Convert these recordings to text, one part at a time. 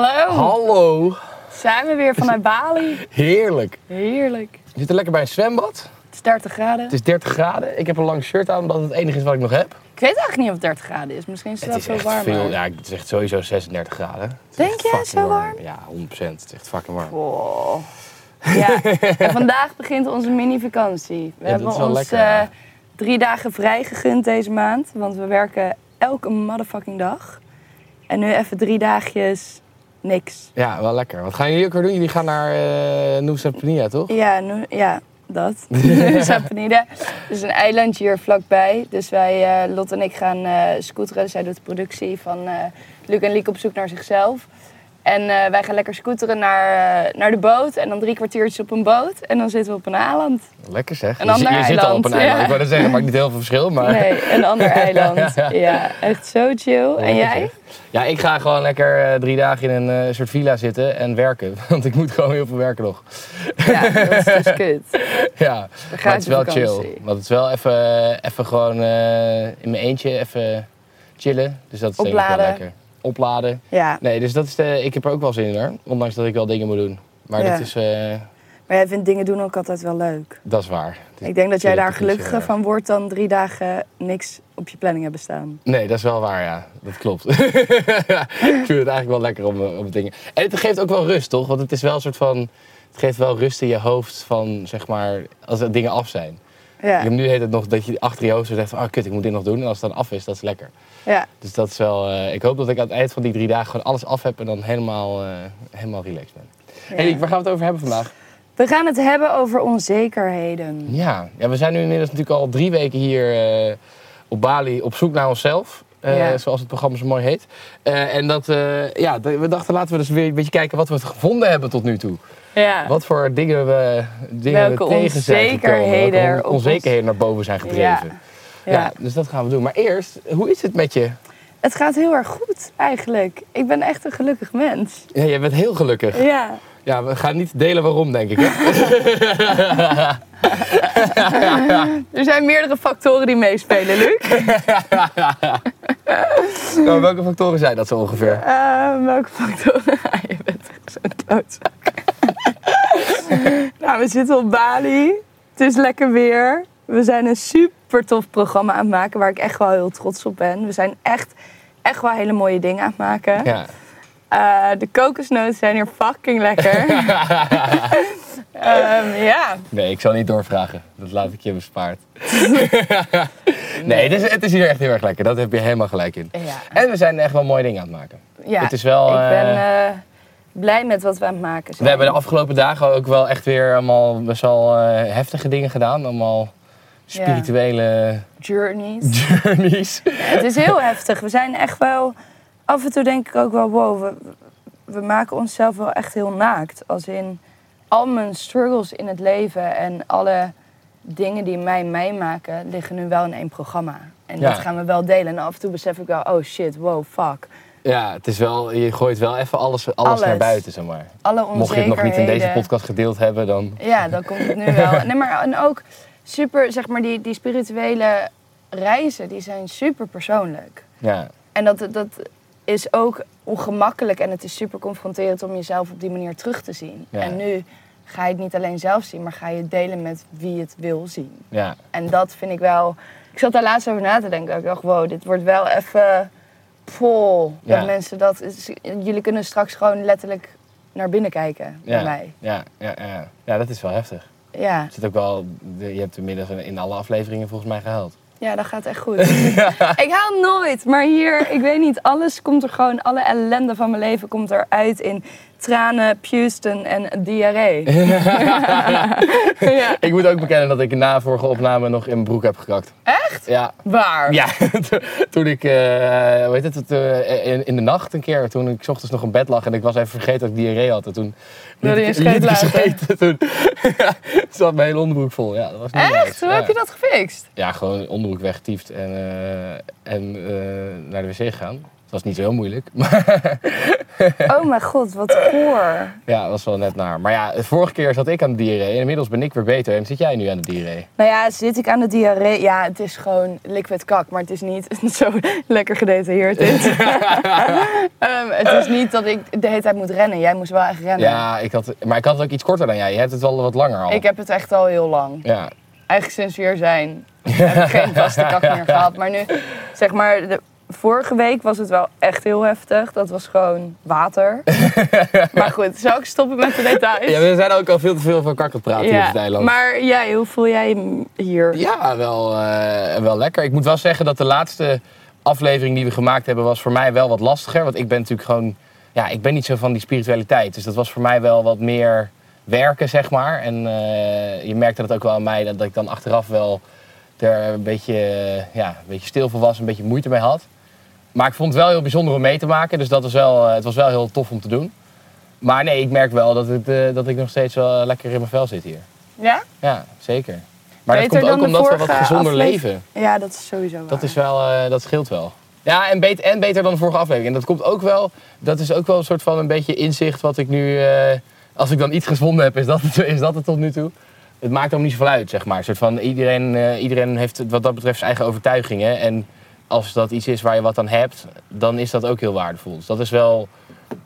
Hallo. Hallo, Zijn we weer vanuit Bali? heerlijk. Heerlijk. We zitten lekker bij een zwembad. Het is 30 graden. Het is 30 graden. Ik heb een lang shirt aan, omdat het enige is wat ik nog heb. Ik weet eigenlijk niet of het 30 graden is. Misschien is het, Het wel is zo echt warm. veel. Ja, het is echt sowieso 36 graden. Het Denk je? Zo warm? Ja, 100%. Het is echt fucking warm. Wow. Ja, en vandaag begint onze mini-vakantie. We Ja, hebben ons lekker, ja. drie dagen vrij gegund deze maand. Want we werken elke motherfucking dag. En nu even drie dagjes niks. Ja, wel lekker. Wat gaan jullie ook weer doen? Jullie gaan naar eh Nusa Penida, toch? Ja, ja dat. Sapanida. Dus een eilandje hier vlakbij. Dus wij, eh, Lot en ik gaan eh scooteren. Zij doet de productie van Luc en Liek op zoek naar zichzelf. En eh, wij gaan lekker scooteren naar, eh, naar de boot. En dan drie kwartiertjes op een boot. En dan zitten we op een eiland. Lekker zeg. Een Je, ander je zit al op een eiland, eiland. ja. Ik wou net zeggen, het maakt niet heel veel verschil, maar... Nee, een ander eiland. Ja, echt zo chill. En jij? Ja, ik ga gewoon lekker eh, drie dagen in een soort villa zitten en werken. Want ik moet gewoon heel veel werken nog. Ja, dat is dus kut. Ja, maar het is wel chill. Want het is wel even, even gewoon in mijn eentje even chillen. Dus dat is denk ik wel Opladen. lekker. Opladen. Ja, Nee, dus dat is de, ik heb er ook wel zin in hoor. Ondanks dat ik wel dingen moet doen. Maar Ja. dat is, eh, maar jij vindt dingen doen ook altijd wel leuk. dat is waar. Is- Ik denk dat jij daar gelukkiger erg. van wordt dan drie dagen niks op je planning hebben staan. Nee, dat is wel waar, ja. Dat klopt. ik vind het eigenlijk wel lekker om, eh, om dingen... En het geeft ook wel rust, toch? Want het is wel een soort van... Het geeft wel rust in je hoofd van, zeg maar, als er dingen af zijn. Ja, Ik heb nu heet het nog dat je achter je hoofd zegt van, ah kut, ik moet dit nog doen. En als het dan af is, dat is lekker. Ja. Dus dat is wel... eh, ik hoop dat ik aan het eind van die drie dagen gewoon alles af heb en dan helemaal, eh, helemaal relaxed ben. ja. Hey, waar gaan we het over hebben vandaag? We gaan het hebben over onzekerheden. Ja, ja we zijn nu inmiddels natuurlijk al drie weken hier eh, op Bali op zoek naar onszelf. Ja. Zoals het programma zo mooi heet. En dat, ja, we dachten laten we dus weer een beetje kijken wat we gevonden hebben tot nu toe. Ja. Wat voor dingen we, dingen Welke we tegen zijn gekomen. onzekerheden Welke er op on- onzekerheden naar boven zijn gedreven. Ja. Dus dat gaan we doen. Maar eerst, hoe is het met je? Het gaat heel erg goed eigenlijk. Ik ben echt een gelukkig mens. Ja, jij bent heel gelukkig. Ja. Ja, we gaan niet delen waarom, denk ik. Hè? Er zijn meerdere factoren die meespelen, Luc. Nou, welke factoren zijn dat zo ongeveer? Eh, welke factoren? Ah, je bent echt zo'n klootzak. nou, we zitten op Bali. Het is lekker weer. We zijn een super tof programma aan het maken waar ik echt wel heel trots op ben. We zijn echt, echt wel hele mooie dingen aan het maken. Ja. Eh, de kokosnoten zijn hier fucking lekker. Ehm, ja. Nee, ik zal niet doorvragen. Dat laat ik je bespaard. nee, het is, het is hier echt heel erg lekker. Dat heb je helemaal gelijk in. Ja. En we zijn echt wel mooie dingen aan het maken. ja. Het is wel, Ik ben eh, eh, blij met wat we aan het maken We zijn. hebben de afgelopen dagen ook wel echt weer allemaal best wel heftige dingen gedaan. Allemaal spirituele Journeys. journeys. Het is heel heftig. We zijn echt wel... Af en toe denk ik ook wel, wow, we, we maken onszelf wel echt heel naakt. Als in al mijn struggles in het leven en alle dingen die mij meemaken, liggen nu wel in één programma. En Ja. dat gaan we wel delen. En af en toe besef ik wel, oh shit, wow, fuck. Ja, het is wel, je gooit wel even alles, alles, Alles. naar buiten, zeg maar. Alle Mocht je het nog niet in deze podcast gedeeld hebben, dan... Ja, dan komt het nu wel. Nee, maar en ook super, zeg maar, die, die spirituele reizen, die zijn super persoonlijk. Ja, En dat, dat is ook ongemakkelijk en het is super confronterend om jezelf op die manier terug te zien. Ja. En nu ga je het niet alleen zelf zien, maar ga je het delen met wie het wil zien. ja. En dat vind ik wel. Ik zat daar laatst over na te denken. Ik dacht, wow, dit wordt wel even vol. Ja. Dat mensen dat. Jullie kunnen straks gewoon letterlijk naar binnen kijken bij Ja, mij. ja, ja, ja. ja, dat is wel heftig. Ja, zit ook wel, de- je hebt inmiddels in alle afleveringen volgens mij gehaald. ja, dat gaat echt goed. ik haal nooit, maar hier, ik weet niet, alles komt er gewoon, alle ellende van mijn leven komt eruit in tranen, Houston en diarree. ja. Ik moet ook bekennen dat ik na vorige opname nog in mijn broek heb gekakt. Echt? Ja. Waar? Ja, toen ik, eh, hoe heet het, eh, in, in de nacht een keer, toen ik 's ochtends nog in bed lag en ik was even vergeten dat ik diarree had. En toen Wilde je scheet laten? Toen zat mijn hele onderbroek vol. Ja, dat was niet Echt? Hoe ja. heb je dat gefixt? Ja, gewoon onderbroek weggetiefd en, eh, en eh, naar de wc gegaan. Dat was niet zo heel moeilijk, Oh mijn god, wat goor. ja, dat was wel net naar. Maar ja, de vorige keer zat ik aan de diarree en inmiddels ben ik weer beter. En zit jij nu aan de diarree? Nou ja, zit ik aan de diarree? Ja, het is gewoon liquid kak, maar het is niet zo lekker gedetailleerd dit. Ehm, het is niet dat ik de hele tijd moet rennen. Jij moest wel echt rennen. Ja, ik had, maar ik had het ook iets korter dan jij. Je hebt het wel wat langer al. Ik heb het echt al heel lang. Ja, Eigenlijk sinds we hier zijn heb ik geen vaste kak meer gehad. Maar nu, zeg maar, de, vorige week was het wel echt heel heftig. Dat was gewoon water. maar goed, zou ik stoppen met de details? Ja, we zijn ook al veel te veel van kakker praten hier op het eiland. maar jij, hoe voel jij hier? Ja, wel, eh, wel lekker. Ik moet wel zeggen dat de laatste aflevering die we gemaakt hebben... was voor mij wel wat lastiger. Want ik ben natuurlijk gewoon... Ja, ik ben niet zo van die spiritualiteit. Dus dat was voor mij wel wat meer werken, zeg maar. En eh, je merkte dat ook wel aan mij... dat, dat ik dan achteraf wel er een beetje, eh, ja, een beetje stil voor was. Een beetje moeite mee had. Maar ik vond het wel heel bijzonder om mee te maken. Dus dat was wel, eh, het was wel heel tof om te doen. Maar nee, ik merk wel dat, het, dat ik nog steeds wel lekker in mijn vel zit hier. Ja? Ja, zeker. Maar dat Beter komt ook dan omdat we wat gezonder aflevering? leven. Ja, dat is sowieso waar. Dat, is wel, eh, dat scheelt wel. Ja, en, beter, en beter dan de vorige aflevering. En dat komt ook wel, dat is ook wel een soort van een beetje inzicht wat ik nu, eh, als ik dan iets gevonden heb, is dat het, is dat het tot nu toe. Het maakt ook niet zoveel uit, zeg maar. Een soort van, iedereen, iedereen heeft wat dat betreft zijn eigen overtuigingen. En als dat iets is waar je wat aan hebt, dan is dat ook heel waardevol. Dus dat is wel,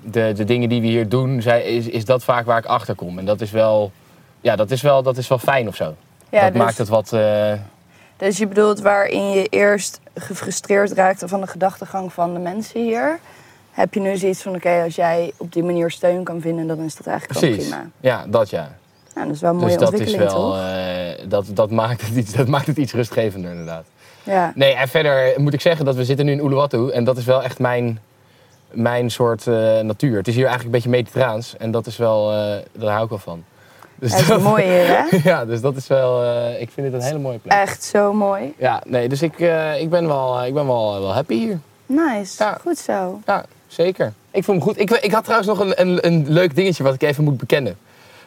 de, de dingen die we hier doen, zij, is, is dat vaak waar ik achter kom. En dat is wel, ja, dat is wel, dat is wel fijn of zo. Ja, dat dus, maakt het wat... eh, dus je bedoelt waarin je eerst gefrustreerd raakte van de gedachtegang van de mensen hier... heb je nu zoiets van, oké, als jij op die manier steun kan vinden... dan is dat eigenlijk Precies. prima. Ja, dat ja. Nou, dat is wel een mooie Dus dat is wel, toch? eh, dat, dat, maakt het iets, dat maakt het iets rustgevender inderdaad. Ja. Nee, en verder moet ik zeggen dat we zitten nu in Uluwatu en dat is wel echt mijn, mijn soort eh, natuur. Het is hier eigenlijk een beetje mediterraans en dat is wel, eh, daar hou ik wel van. Dus Ja, het is mooi hier, hè? ja, dus dat is wel, eh, ik vind dit een hele mooie plek. Echt zo mooi. Ja, nee, dus ik, ik ben wel, ik ben wel, wel happy hier. Nice, Ja. goed zo. Ja, zeker. Ik vond hem goed. Ik, ik had trouwens nog een, een, een leuk dingetje wat ik even moet bekennen.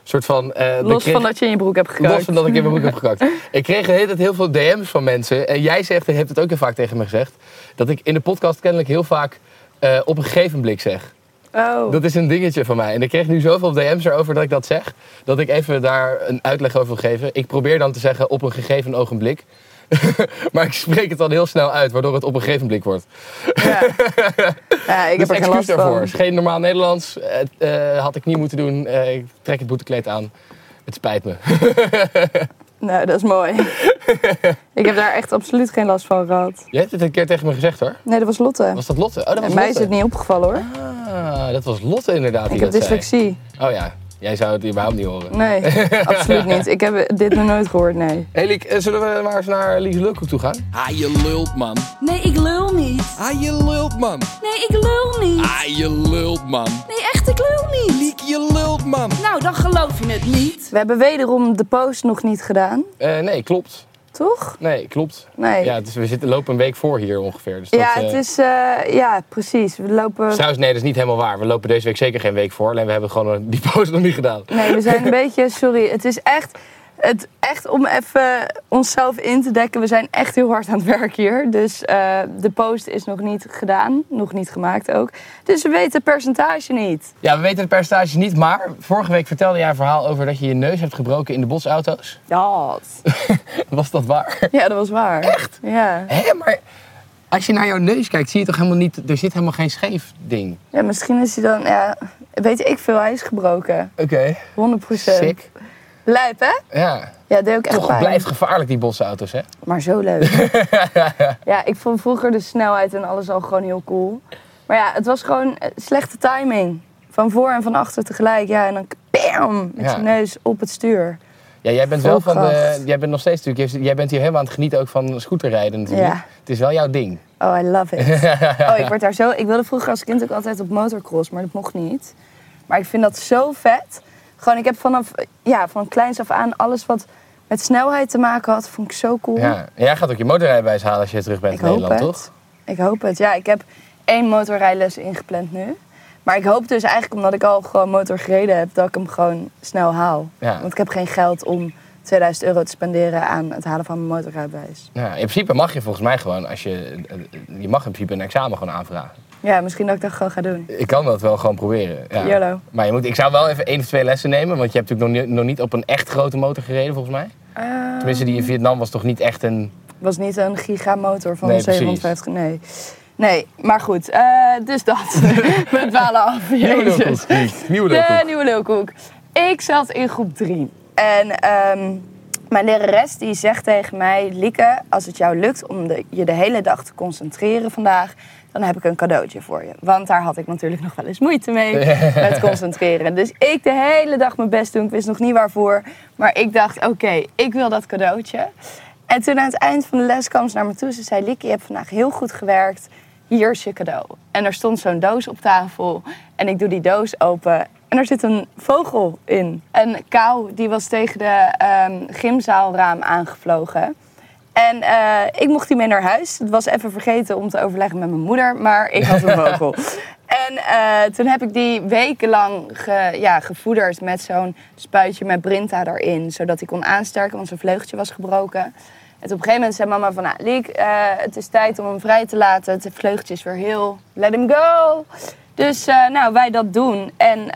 Soort van... eh, Los kreeg- van dat je in je broek hebt gekookt. Los van dat ik in mijn broek heb gekakt. Ik kreeg de hele tijd heel veel DM's van mensen. En jij zegt, en je hebt het ook heel vaak tegen me gezegd... dat ik in de podcast kennelijk heel vaak eh, op een gegeven blik zeg. Oh, Dat is een dingetje van mij. En ik kreeg nu zoveel DM's erover dat ik dat zeg... dat ik even daar een uitleg over wil geven. Ik probeer dan te zeggen op een gegeven ogenblik. maar ik spreek het dan heel snel uit, waardoor het op een gegeven blik wordt. ja. ja, ik heb dus er geen last daarvoor. van. is geen normaal Nederlands. Het, eh, had ik niet moeten doen. Eh, ik trek het boetekleed aan. Het spijt me. Nou, dat is mooi. ik heb daar echt absoluut geen last van gehad. Je hebt het een keer tegen me gezegd hoor. Nee, dat was Lotte. Was dat Lotte? Oh, dat was en mij is het niet opgevallen hoor. Ah, dat was Lotte inderdaad die ik heb dat zei. dyslexie. Oh ja, jij zou het überhaupt niet horen. Nee, absoluut niet. Ik heb dit nog nooit gehoord, nee. Hey Liek, eh, zullen we maar eens naar Lies Lulkoek toe gaan? Ah, je lult, man. Nee, ik lul niet. Ah, je lult, man. Nee, ik lul niet. Ah, je lult, man. Nee, echt, ik lul niet. Liek, je lult, man. Nou, dan geloof je het niet. We hebben wederom de post nog niet gedaan, Eh, nee, klopt. Toch? Nee, klopt. Nee. Ja, dus we zitten, lopen een week voor hier ongeveer. Dus dat, ja, eh, het is... eh, ja, precies. We lopen... Trouwens, nee, dat is niet helemaal waar. We lopen deze week zeker geen week voor. Alleen we hebben gewoon eh, die post nog niet gedaan. Nee, we zijn een beetje... Sorry, het is echt... Het, echt om even onszelf in te dekken. We zijn echt heel hard aan het werk hier. Dus eh, de post is nog niet gedaan. Nog niet gemaakt ook. Dus we weten het percentage niet. Ja, we weten het percentage niet, maar vorige week vertelde jij een verhaal over dat je je neus hebt gebroken in de botsauto's. Ja, Was dat waar? ja dat was waar. Echt? Ja. Hé, maar als je naar jouw neus kijkt, zie je toch helemaal niet... Er zit helemaal geen scheef ding. ja, misschien is hij dan... Ja, weet ik veel, hij is gebroken. Oké. 100%. Sick. Lijp, hè? Ja. Ja, deed ook echt Toch pijn. blijft gevaarlijk, die botsauto's, hè? Maar zo leuk. ja, ik vond vroeger de snelheid en alles al gewoon heel cool. Maar ja, het was gewoon eh, slechte timing. Van voor en van achter tegelijk. Ja, en dan bam, met Ja. je neus op het stuur. Ja, jij bent wel van de... Volkracht. Jij bent nog steeds natuurlijk... Jij bent hier helemaal aan het genieten ook van scooterrijden natuurlijk. Ja. Het is wel jouw ding. Oh, I love it. oh, ik word daar zo... Ik wilde vroeger als kind ook altijd op motocross, maar dat mocht niet. Maar ik vind dat zo vet. Gewoon, ik heb vanaf, ja, van kleins af aan alles wat met snelheid te maken had, vond ik zo cool. Ja. En jij gaat ook je motorrijbewijs halen als je terug bent ik in Nederland, het. toch? Ik hoop het. Ja, ik heb één motorrijles ingepland nu. Maar ik hoop dus eigenlijk, omdat ik al gewoon motor gereden heb, dat ik hem gewoon snel haal. Ja. Want ik heb geen geld om 2000 euro te spenderen aan het halen van mijn motorrijbewijs. Ja, in principe mag je volgens mij gewoon, als je, je mag in principe een examen gewoon aanvragen. Ja, misschien dat ik dat gewoon ga doen. Ik kan dat wel gewoon proberen. Ja. YOLO. Maar je moet, ik zou wel even één of twee lessen nemen, want je hebt natuurlijk nog niet, nog niet op een echt grote motor gereden volgens mij. Eh, Tenminste, die in Vietnam was toch niet echt een... was niet een gigamotor van Nee, precies. 750. Nee. Nee, maar goed. eh, dus dat. We dwalen af. Nieuwe Jezus. Nieuwe De lulkoek. nieuwe lulkoek. Ik zat in groep 3. En ehm, mijn lerares die zegt tegen mij... Lieke, als het jou lukt om de, je de hele dag te concentreren vandaag... dan heb ik een cadeautje voor je. Want daar had ik natuurlijk nog wel eens moeite mee met concentreren. Dus ik de hele dag mijn best doen. Ik wist nog niet waarvoor. Maar ik dacht, oké, ik wil dat cadeautje. En toen aan het eind van de les kwam ze naar me toe. Ze zei, Lieke, je hebt vandaag heel goed gewerkt. Hier is je cadeau. En er stond zo'n doos op tafel. En ik doe die doos open. En er zit een vogel in. Een kou, die was tegen de ehm, gymzaalraam aangevlogen. En eh, ik mocht die mee naar huis. Het was even vergeten om te overleggen met mijn moeder, maar ik had een vogel. en eh, toen heb ik die wekenlang ge, ja, gevoederd met zo'n spuitje met Brinta erin. Zodat hij kon aansterken, want zijn vleugeltje was gebroken. En op een gegeven moment zei mama van, nou, Liek, eh, het is tijd om hem vrij te laten. Het vleugeltje is weer heel, let him go. Dus nou, wij dat doen. En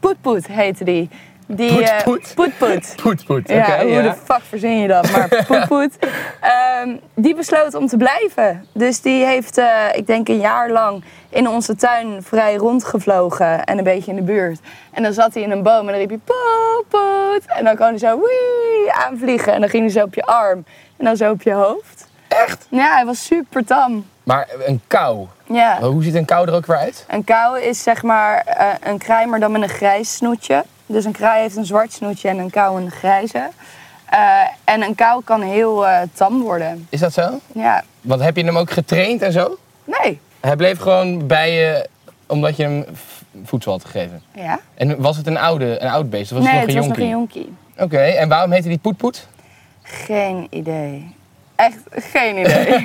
Poetpoet heette die. Die eh, Poetpoet? Poetpoet. Poet, poet. Ja, hoe ja. de fuck verzin je dat? Maar poet, poet. Ehm, die besloot om te blijven. Dus die heeft, eh, ik denk, een jaar lang in onze tuin vrij rondgevlogen. En een beetje in de buurt. En dan zat hij in een boom en dan riep hij poet, poet. En dan kon hij zo wee, aanvliegen. En dan ging hij zo op je arm. En dan zo op je hoofd. Echt? Ja, hij was super tam. Maar een kou. Ja. Hoe ziet een kou er ook weer uit? Een kou is zeg maar eh, een maar dan met een grijs snoetje. Dus een kraai heeft een zwart snoetje en een kou een grijze. Eh, en een kou kan heel eh, tam worden. Is dat zo? Ja, Want heb je hem ook getraind en zo? nee. Hij bleef gewoon bij je omdat je hem voedsel had gegeven. Ja? En was het een, oude, een oud beest of was nee, het nog het een was nog een jonkie. Oké, en waarom heette die Poetpoet? Geen idee. Echt geen idee.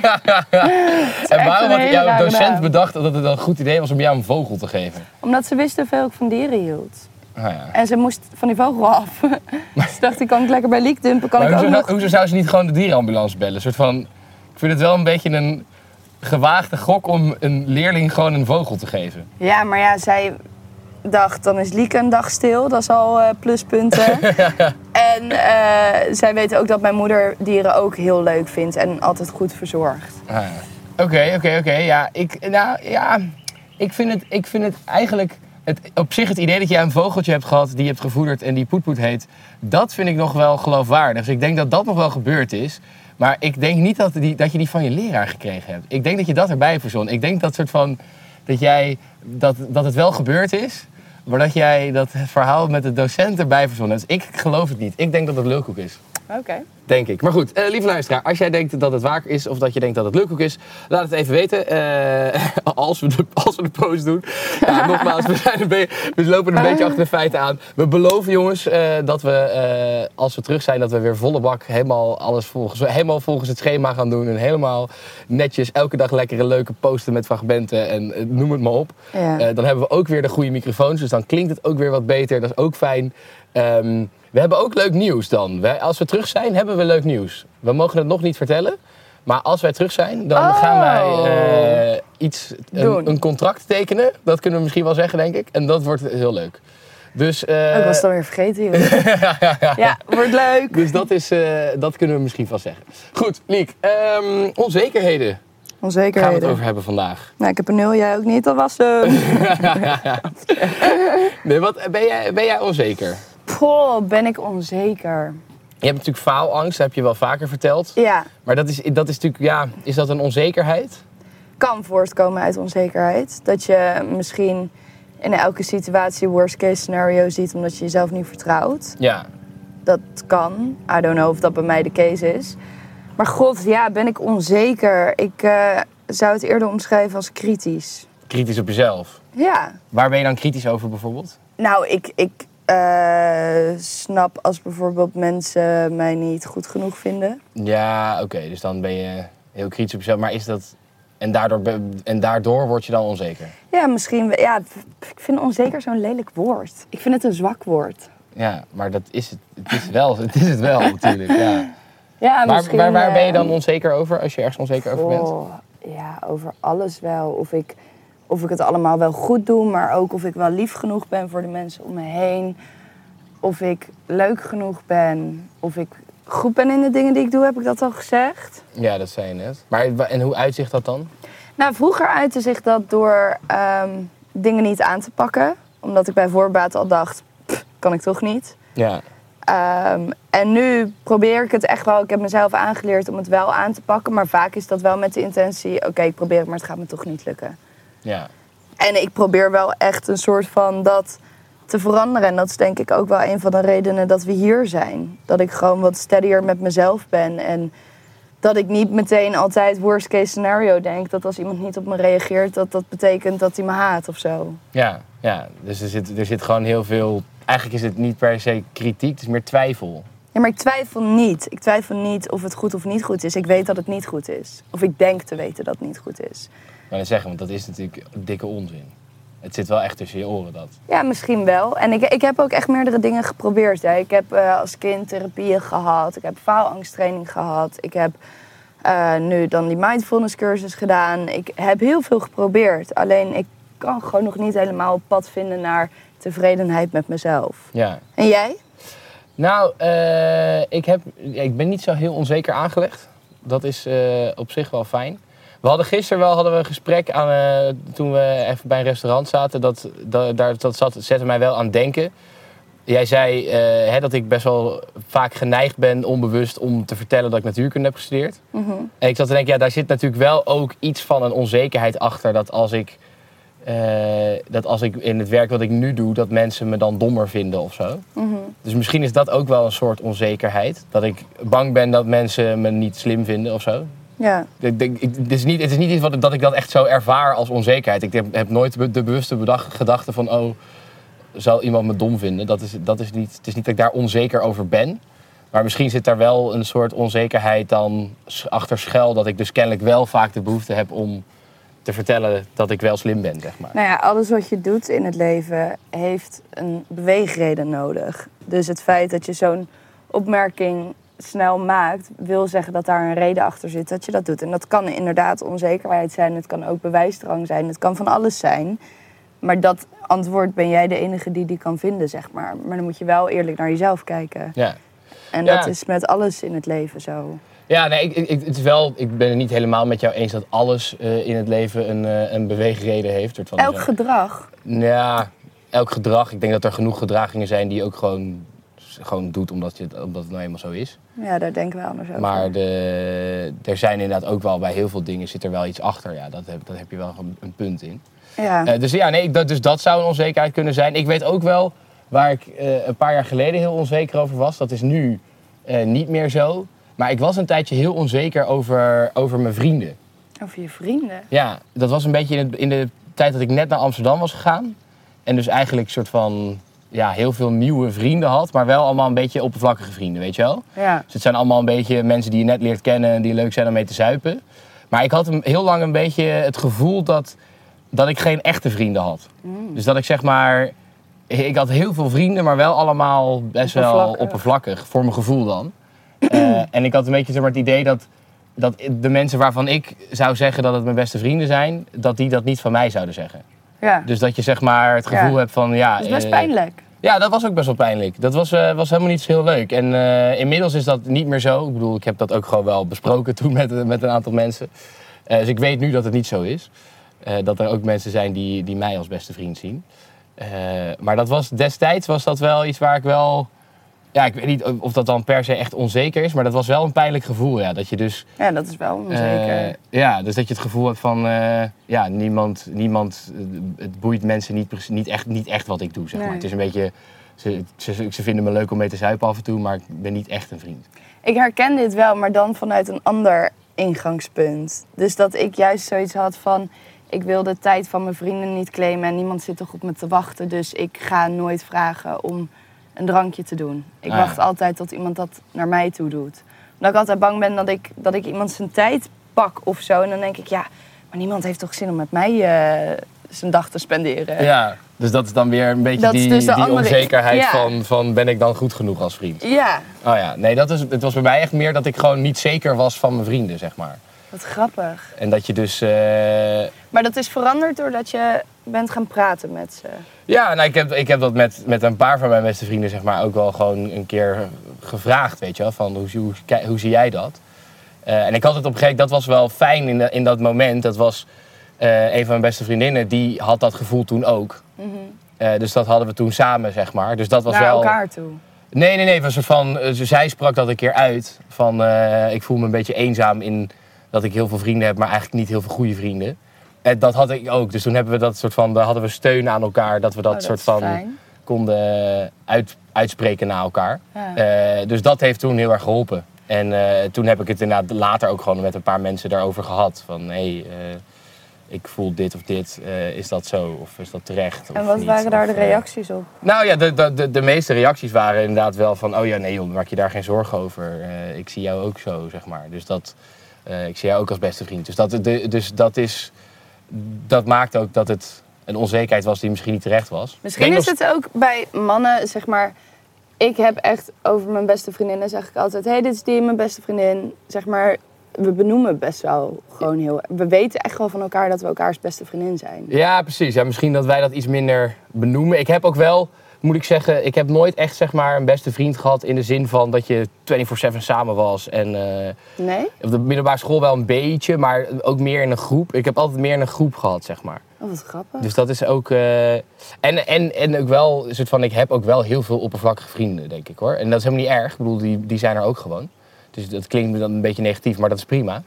En waarom had jouw docent naam. bedacht dat het een goed idee was om jou een vogel te geven? Omdat ze wisten hoeveel ik van dieren hield. Ah, ja. En ze moest van die vogel af. dus dacht ik, kan ik lekker bij Liek dumpen? Kan Maar ik ook hoezo, nog... hoezo zou ze niet gewoon de dierenambulance bellen? Een soort van, ik vind het wel een beetje een gewaagde gok om een leerling gewoon een vogel te geven. Ja, maar ja, zij dacht, dan is Lieke een dag stil. Dat is al eh, pluspunten. en eh, zij weet ook dat mijn moeder dieren ook heel leuk vindt en altijd goed verzorgt. Ah. Oké, oké, oké. Ja, ik, nou, ja, ik, vind het, ik vind het eigenlijk... Het, op zich het idee dat jij een vogeltje hebt gehad die je hebt gevoederd en die Poetpoet heet... dat vind ik nog wel geloofwaardig. Dus ik denk dat dat nog wel gebeurd is. Maar ik denk niet dat, die, dat je die van je leraar gekregen hebt. Ik denk dat je dat erbij verzon. Ik denk dat soort van... Dat, jij, dat, dat het wel gebeurd is... Maar dat jij dat verhaal met de docent erbij verzonnen hebt. Dus ik geloof het niet. Ik denk dat het lulkoek is. Oké. Denk ik. Maar goed, eh, lieve luisteraar, als jij denkt dat het waar is of dat je denkt dat het lulkoek is, laat het even weten. Eh, als, we de, als we de post doen. Ja, nogmaals, we, zijn een we lopen een beetje achter de feiten aan. We beloven, jongens, eh, dat we als we terug zijn, dat we weer volle bak helemaal alles volgens, helemaal volgens het schema gaan doen. En helemaal netjes elke dag lekkere leuke posten met fragmenten en noem het maar op. Ja. Dan hebben we ook weer de goede microfoons, dus dan klinkt het ook weer wat beter. Dat is ook fijn. Ehm, we hebben ook leuk nieuws dan. Wij, als we terug zijn, hebben we leuk nieuws. We mogen het nog niet vertellen. Maar als wij terug zijn, dan Oh. gaan wij eh, iets, Doen. een, een contract tekenen. Dat kunnen we misschien wel zeggen, denk ik. En dat wordt heel leuk. Dus, eh, Oh, ik was het alweer vergeten, ja, wordt leuk. dus dat, is, eh, dat kunnen we misschien wel zeggen. Goed, Liek. ehm, onzekerheden gaan we het Onzekerheden. over hebben vandaag. Nou, ik heb een nul, jij ook niet. Dat was hem. Nee, wat, ben, jij, ben jij onzeker? Poh, ben ik onzeker. Je hebt natuurlijk faalangst, dat heb je wel vaker verteld. Ja, Maar dat is, dat is natuurlijk, ja, is dat een onzekerheid? kan voortkomen uit onzekerheid. Dat je misschien in elke situatie worst case scenario ziet omdat je jezelf niet vertrouwt. Ja. Dat kan. I don't know of dat bij mij de case is. Maar god, ja, ben ik onzeker. Ik eh, zou het eerder omschrijven als kritisch. Kritisch op jezelf. Ja, Waar ben je dan kritisch over bijvoorbeeld? Nou, ik, ik eh, snap als bijvoorbeeld mensen mij niet goed genoeg vinden. Ja, oké, dus dan ben je heel kritisch op jezelf. Maar is dat... En daardoor, en daardoor word je dan onzeker? Ja, misschien. Ja, ik vind onzeker zo'n lelijk woord. Ik vind het een zwak woord. Ja, maar dat is het, het is wel, het is het wel natuurlijk, ja. Ja, Waar, misschien, waar, waar ben je eh, dan onzeker over, als je ergens onzeker over bent? Oh, ja, over alles wel. Of ik, of ik het allemaal wel goed doe, maar ook of ik wel lief genoeg ben voor de mensen om me heen. Of ik leuk genoeg ben. Of ik goed ben in de dingen die ik doe, heb ik dat al gezegd? Ja, dat zei je net. Maar en hoe uitzicht dat dan? Nou, vroeger uitte zich dat door ehm, dingen niet aan te pakken. Omdat ik bij voorbaat al dacht, "Pff, kan ik toch niet. Ja, Ehm, en nu probeer ik het echt wel. Ik heb mezelf aangeleerd om het wel aan te pakken. Maar vaak is dat wel met de intentie: oké, ik probeer het, maar het gaat me toch niet lukken. Ja. En ik probeer wel echt een soort van dat te veranderen. En dat is denk ik ook wel een van de redenen dat we hier zijn. Dat ik gewoon wat steadier met mezelf ben. En dat ik niet meteen altijd worst case scenario denk. Dat als iemand niet op me reageert, dat dat betekent dat hij me haat of zo. Ja, ja. dus er zit, er zit gewoon heel veel... Eigenlijk is het niet per se kritiek, het is meer twijfel. Ja, maar ik twijfel niet. Ik twijfel niet of het goed of niet goed is. Ik weet dat het niet goed is. Of ik denk te weten dat het niet goed is. Maar dan zeggen, want dat is natuurlijk dikke onzin. Het zit wel echt tussen je oren, dat. Ja, misschien wel. En ik, ik heb ook echt meerdere dingen geprobeerd. Hè. Ik heb eh, als kind therapieën gehad. Ik heb faalangsttraining gehad. Ik heb eh, nu dan die mindfulness cursus gedaan. Ik heb heel veel geprobeerd. Alleen ik kan gewoon nog niet helemaal op pad vinden naar tevredenheid met mezelf. Ja. En jij? Nou, eh, ik, heb, ik ben niet zo heel onzeker aangelegd. Dat is op zich wel fijn. We hadden gisteren wel hadden we een gesprek aan, eh, toen we even bij een restaurant zaten. Dat, dat, daar, dat zat, zette mij wel aan het denken. Jij zei eh, hè, dat ik best wel vaak geneigd ben, onbewust, om te vertellen dat ik natuurkunde heb gestudeerd. En ik zat te denken, ja, daar zit natuurlijk wel ook iets van een onzekerheid achter. Dat als ik, eh, dat als ik in het werk wat ik nu doe, dat mensen me dan dommer vinden of zo. Dus misschien is dat ook wel een soort onzekerheid. Dat ik bang ben dat mensen me niet slim vinden of zo. Ja. Ik denk, ik, het, is niet, het is niet iets wat, dat ik dat echt zo ervaar als onzekerheid. Ik heb, heb nooit de bewuste bedacht, gedachte van... oh, zal iemand me dom vinden? Dat is, dat is niet, het is niet dat ik daar onzeker over ben. Maar misschien zit daar wel een soort onzekerheid dan achter schuil... dat ik dus kennelijk wel vaak de behoefte heb om te vertellen dat ik wel slim ben, zeg maar. Nou ja, alles wat je doet in het leven heeft een beweegreden nodig. Dus het feit dat je zo'n opmerking snel maakt, wil zeggen dat daar een reden achter zit dat je dat doet. En dat kan inderdaad onzekerheid zijn, het kan ook bewijsdrang zijn, het kan van alles zijn. Maar dat antwoord ben jij de enige die die kan vinden, zeg maar. Maar dan moet je wel eerlijk naar jezelf kijken. Ja. En Ja. dat is met alles in het leven zo. Ja, nee, ik, ik, het is wel, ik ben het niet helemaal met jou eens dat alles eh, in het leven een, eh, een beweegreden heeft. Van Elk zo- gedrag. Ja, elk gedrag. Ik denk dat er genoeg gedragingen zijn die ook gewoon, gewoon doet omdat, je, het- omdat het nou eenmaal zo is. Ja, daar denken we anders over. Maar de, er zijn inderdaad ook wel bij heel veel dingen zit er wel iets achter. Ja, dat heb, dat heb je wel een, een punt in. ja. Eh, dus ja, nee, dat, dus dat zou een onzekerheid kunnen zijn. Ik weet ook wel waar ik eh, een paar jaar geleden heel onzeker over was. Dat is nu eh, niet meer zo. Maar ik was een tijdje heel onzeker over, over mijn vrienden. Over je vrienden. Ja, dat was een beetje in, het- in de tijd dat ik net naar Amsterdam was gegaan. En dus eigenlijk een soort van ja, heel veel nieuwe vrienden had. Maar wel allemaal een beetje oppervlakkige vrienden, weet je wel? Ja. Dus het zijn allemaal een beetje mensen die je net leert kennen en die leuk zijn om mee te zuipen. Maar ik had heel lang een beetje het gevoel dat, dat ik geen echte vrienden had. Dus dat ik zeg maar... Ik had heel veel vrienden, maar wel allemaal best wel Oppervlakkig. oppervlakkig. Voor mijn gevoel dan. Eh, en ik had een beetje zeg maar, het idee dat, dat de mensen waarvan ik zou zeggen dat het mijn beste vrienden zijn... dat die dat niet van mij zouden zeggen. Ja. Dus dat je zeg maar het gevoel Ja. hebt van... Ja, dat is best eh, pijnlijk. ja, dat was ook best wel pijnlijk. Dat was, eh, was helemaal niet zo heel leuk. En eh, inmiddels is dat niet meer zo. Ik bedoel, ik heb dat ook gewoon wel besproken toen met, met een aantal mensen. Dus ik weet nu dat het niet zo is. Dat er ook mensen zijn die, die mij als beste vriend zien. Maar dat was, destijds was dat wel iets waar ik wel... Ja, ik weet niet of dat dan per se echt onzeker is. Maar dat was wel een pijnlijk gevoel, ja. Dat je dus... Ja, dat is wel onzeker. Eh, ja, dus dat je het gevoel hebt van, eh, ja, niemand, niemand, eh, het boeit mensen niet, niet, echt, niet echt wat ik doe, zeg maar. Het is een beetje, ze, ze, ze vinden me leuk om mee te zuipen af en toe, maar ik ben niet echt een vriend. Ik herken dit wel, maar dan vanuit een ander ingangspunt. Dus dat ik juist zoiets had van... ik wil de tijd van mijn vrienden niet claimen en niemand zit toch op me te wachten. Dus ik ga nooit vragen om een drankje te doen. Ik Ah, ja. wacht altijd tot iemand dat naar mij toe doet. Omdat ik altijd bang ben dat ik, dat ik iemand zijn tijd pak of zo. En dan denk ik, ja, maar niemand heeft toch zin om met mij eh, zijn dag te spenderen. Ja, dus dat is dan weer een beetje Dat die, dus die andere- onzekerheid ja. van, van ben ik dan goed genoeg als vriend? Ja, Oh ja, nee, dat is, het was bij mij echt meer dat ik gewoon niet zeker was van mijn vrienden, zeg maar. wat grappig. En dat je dus... eh, Maar dat is veranderd doordat je bent gaan praten met ze. Ja, nou, ik, heb, ik heb dat met, met een paar van mijn beste vrienden zeg maar, ook wel gewoon een keer gevraagd, weet je wel, van hoe, hoe, hoe zie jij dat? Eh, en ik had het op een gegeven moment, dat was wel fijn in, de- in dat moment. Dat was eh, een van mijn beste vriendinnen, die had dat gevoel toen ook. Eh, dus dat hadden we toen samen, zeg maar. Dus dat was naar wel... elkaar toe. Nee, nee, nee. Was van, zij sprak dat een keer uit. Van, ik voel me een beetje eenzaam in dat ik heel veel vrienden heb, maar eigenlijk niet heel veel goede vrienden. En dat had ik ook. Dus toen hebben we dat soort van, daar hadden we steun aan elkaar. Dat we dat Oh, soort van fijn. konden uit, uitspreken naar elkaar. Ja. Eh, dus dat heeft toen heel erg geholpen. En eh, toen heb ik het inderdaad later ook gewoon met een paar mensen daarover gehad. Van hé, hey, eh, ik voel dit of dit. Is dat zo? Of is dat terecht? En wat niet? waren daar Of, de reacties op? nou ja, de, de, de, de meeste reacties waren inderdaad wel van... oh ja, nee joh, maak je daar geen zorgen over. Ik zie jou ook zo, zeg maar. Dus dat, ik zie jou ook als beste vriend. Dus dat, de, dus dat is... Dat maakt ook dat het een onzekerheid was die misschien niet terecht was. Misschien is nog- het ook bij mannen, zeg maar. Ik heb echt over mijn beste vriendinnen zeg ik altijd: hey, dit is die, mijn beste vriendin. Zeg maar, we benoemen best wel gewoon heel. We weten echt wel van elkaar dat we elkaars beste vriendin zijn. Ja, precies. Ja, misschien dat wij dat iets minder benoemen. Ik heb ook wel, moet ik zeggen, ik heb nooit echt zeg maar, een beste vriend gehad... in de zin van dat je 24-7 samen was en... eh, Nee? op de middelbare school wel een beetje, maar ook meer in een groep. Ik heb altijd meer in een groep gehad, zeg maar. Oh, wat grappig. Dus dat is ook. eh, en, en, en ook wel, een soort van, ik heb ook wel heel veel oppervlakkige vrienden, denk ik hoor. En dat is helemaal niet erg. Ik bedoel, die, die zijn er ook gewoon. Dus dat klinkt dan een beetje negatief, maar dat is prima.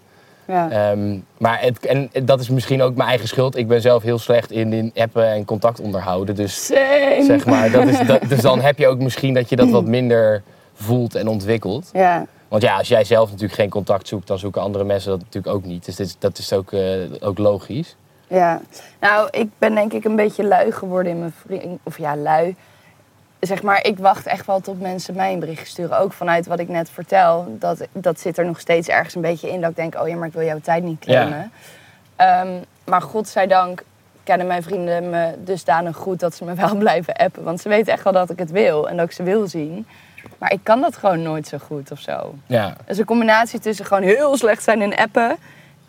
Ja. Ehm, maar het, en dat is misschien ook mijn eigen schuld. Ik ben zelf heel slecht in, in appen en contact onderhouden. Dus, Same. zeg maar, dat is, dat, dus dan heb je ook misschien dat je dat wat minder voelt en ontwikkelt. Ja. Want ja, als jij zelf natuurlijk geen contact zoekt, dan zoeken andere mensen dat natuurlijk ook niet. Dus dit, dat is ook, eh, ook logisch. Ja, nou, ik ben denk ik een beetje lui geworden in mijn vriend. Of ja, lui. Zeg maar, ik wacht echt wel tot mensen mij een bericht sturen. Ook vanuit wat ik net vertel. Dat, dat zit er nog steeds ergens een beetje in. Dat ik denk, oh ja, maar ik wil jouw tijd niet claimen. Ehm, maar godzijdank kennen mijn vrienden me dusdanig goed dat ze me wel blijven appen. Want ze weten echt wel dat ik het wil en dat ik ze wil zien. Maar ik kan dat gewoon nooit zo goed of zo. Ja, is een combinatie tussen gewoon heel slecht zijn in appen...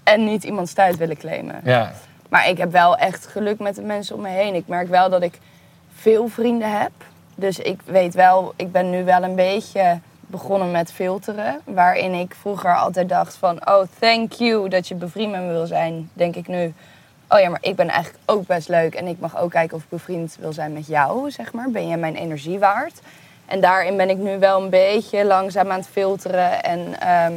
en niet iemands tijd willen claimen. ja. Maar ik heb wel echt geluk met de mensen om me heen. Ik merk wel dat ik veel vrienden heb. Dus ik weet wel, ik ben nu wel een beetje begonnen met filteren. Waarin ik vroeger altijd dacht van, oh thank you dat je bevriend met me wil zijn. Denk ik nu, oh ja, maar ik ben eigenlijk ook best leuk. En ik mag ook kijken of ik bevriend wil zijn met jou, zeg maar. Ben jij mijn energie waard? En daarin ben ik nu wel een beetje langzaam aan het filteren. En ehm,